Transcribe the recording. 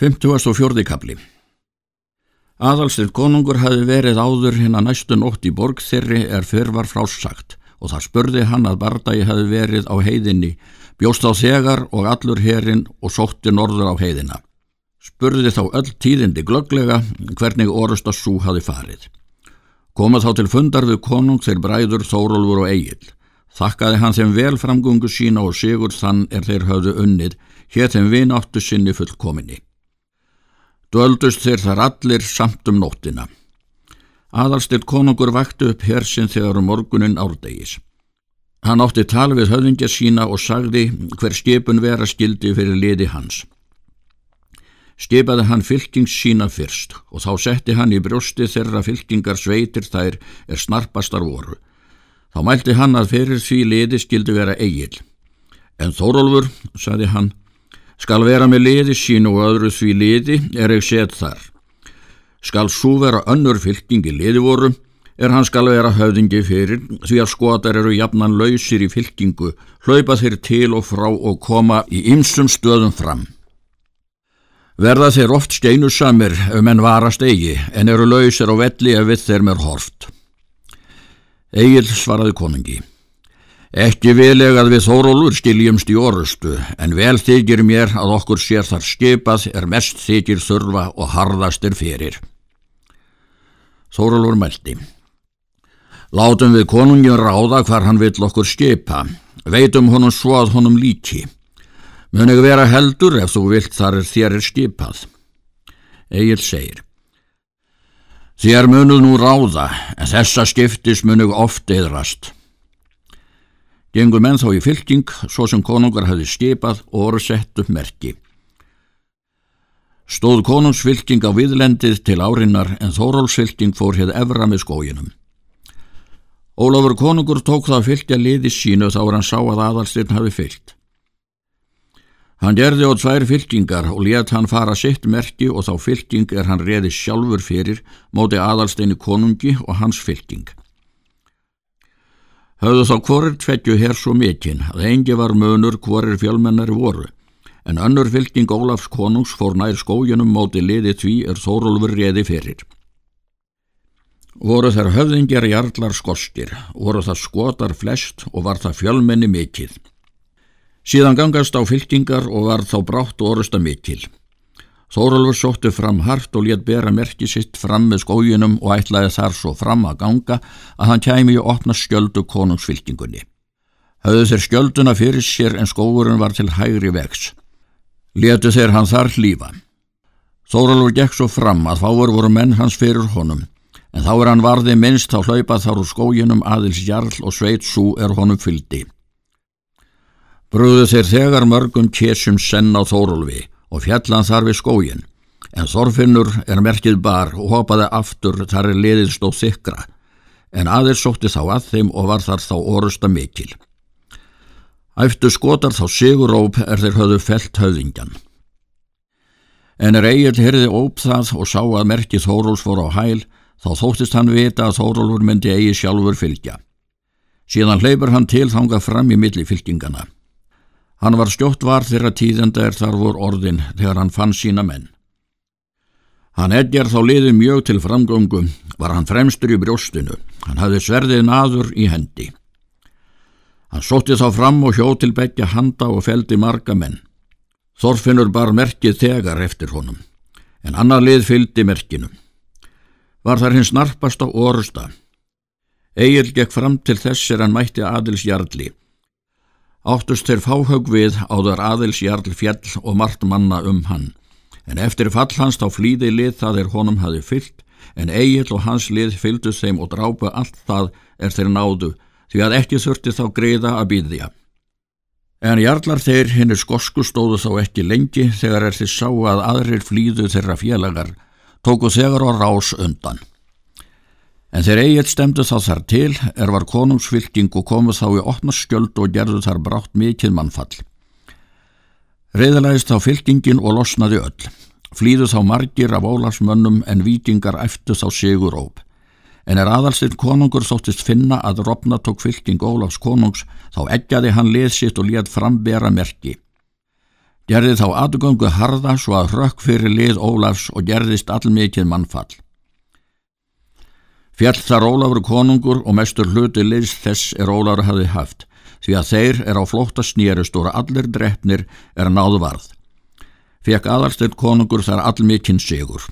54. kapli Aðalstinn konungur hafi verið áður hinn að næstu nótt í borg þeirri er fyrr var frásagt og þar spurði hann að bardagi hafi verið á heiðinni, bjóst á þegar og allur herin og sótti norður á heiðina. Spurði þá öll tíðindi glögglega hvernig orust að sú hafi farið. Komað þá til fundar við konung þeir bræður Þórólfur og Egil. Þakkaði hann þeim vel framgungu sína og sigur þann er þeir höfðu unnið, hér þeim vináttu sinni fullkominni. Döldust þeir þar allir samt um nóttina. Aðalstill konungur vakti upp hersinn þegar um morgunin árdegis. Hann átti tal við höfðingja sína og sagði hver skipun vera skildi fyrir liði hans. Skipaði hann fylkings sína fyrst og þá setti hann í brjósti þeirra fylkingar sveitir þær er snarpastar voru. Þá mælti hann að fyrir því liði skildi vera eigil. En Þórólfur, sagði hann, skal vera með liði sín og öðru því liði er ekki set þar. Skal svo vera önnur fylkingi liði voru, er hann skal vera höfðingi fyrir því að skotar eru jafnan lausir í fylkingu, hlaupa þeir til og frá og koma í ymsum stöðum fram. Verða þeir oft steinusamir um en varast eigi, en eru lausir og velli ef við þeir mér horft. Egil svaraði konungi. Ekki vileg að við Þórólur skiljumst í orustu, en vel þykir mér að okkur sér þar skipað er mest þykir þurfa og harðastir fyrir. Þórólur mælti. Látum við konungin ráða hvar hann vill okkur skipa, veitum honum svo að honum líki. Mun ekki vera heldur ef þú vilt þar þér er skipað. Egil segir. Þér munuð nú ráða, en þessa skiptis munuð oft eðrast. Gengur menn þá í fylking, svo sem konungar hafi skipað og voru sett upp merki. Stóð konungsfylking á viðlendið til árinnar en Þórólsfylking fór hér efra með skóginum. Ólafur konungur tók það að fylgja liði sínu þá er hann sá að aðalstyrn hafi fylgt. Hann gerði á tvær fylkingar og let hann fara sitt merki og þá fylking er hann reði sjálfur fyrir móti aðalsteinu konungi og hans fylking. Hauðu þá hvorir tveggju hér svo mikinn að engi var munur hvorir fjölmennari voru, en önnur fylking Ólafs konungs fór nær skójunum móti liði því er Þórólfur reði fyrir. Voru þær höfðingjar jarlar skostir, voru það skotar flest og var það fjölmenni mikið. Síðan gangast á fylkingar og var þá brátt orusta mikil. Þórólfur sótti fram hart og létt bera merki sitt fram með skójunum og ætlaði þar svo fram að ganga að hann kæmi í opna skjöldu konungsfylkingunni. Hauðu þeir skjölduna fyrir sér en skóurinn var til hægri vegs. Letu þeir hann þar hlýfa. Þórólfur gekk svo fram að fáur voru menn hans fyrir honum en þá er hann varði minnst á hlaupað þar úr skójunum aðils jarl og sveit svo er honum fyldi. Brúðu þeir þegar mörgum késum senn á Þórólfi og fjallan þar við skógin, en Þorfinnur er merkið bar og hopaði aftur þar er liðið stóð þykra, en aðeins sótti þá að þeim og var þar þá orusta mikil. Æftu skotar þá siguróp er þeir höfðu felt höfðingjan. En er eigin hirði óp það og sá að merkið Þóróls fór á hæl, þá þóttist hann vita að Þórólfur myndi eigi sjálfur fylgja. Síðan hleypur hann til þanga fram í milli fylkingana. Hann var stjótt var þeirra tíðenda er þar vor orðin þegar hann fann sína menn. Hann edjar þá liði mjög til framgöngu, var hann fremstur í brjóstinu, hann hafði sverðið naður í hendi. Hann sótti þá fram og hjó til begja handa og feldi marga menn. Þorfinnur bar merkið þegar eftir honum, en annar lið fyldi merkinu. Var þar hins narpast á orusta. Egil gekk fram til þess er hann mætti aðils jarli, áttust þeir fáhaug við áður aðils jarl fjall og margt manna um hann. En eftir fall hans þá flýði lið það er honum hafi fyllt, en Egil og hans lið fylgdu þeim og drápu allt það er þeir náðu, því að ekki þurfti þá greiða að býðja. En jarlar þeir hinn er skosku stóðu þá ekki lengi þegar er þeir sá að aðrir flýðu þeirra félagar, tóku þegar á rás undan. En þegar Egil stemdu þá þar til er var konungsfylking og komu þá í opna skjöld og gerðu þar brátt mikið mannfall. Reyðalæðist þá fylkingin og losnaði öll. Flýðu þá margir af ólarsmönnum en vikingar eftir þá sigur óp. En er aðalstinn konungur þóttist finna að Robna tók fylking Ólafs konungs þá eggjaði hann lið sitt og létt frambera merki. gerði þá aðgöngu harða svo að hrökk fyrir lið Ólafs og gerðist allmikið mannfall. Fjall þar Ólafur konungur og mestur hluti liðs þess er Ólafur hafi haft, því að þeir er á flótta snýrust og allir drefnir er náðu varð. Fekk aðalsteyt konungur þar allmikinn sigur.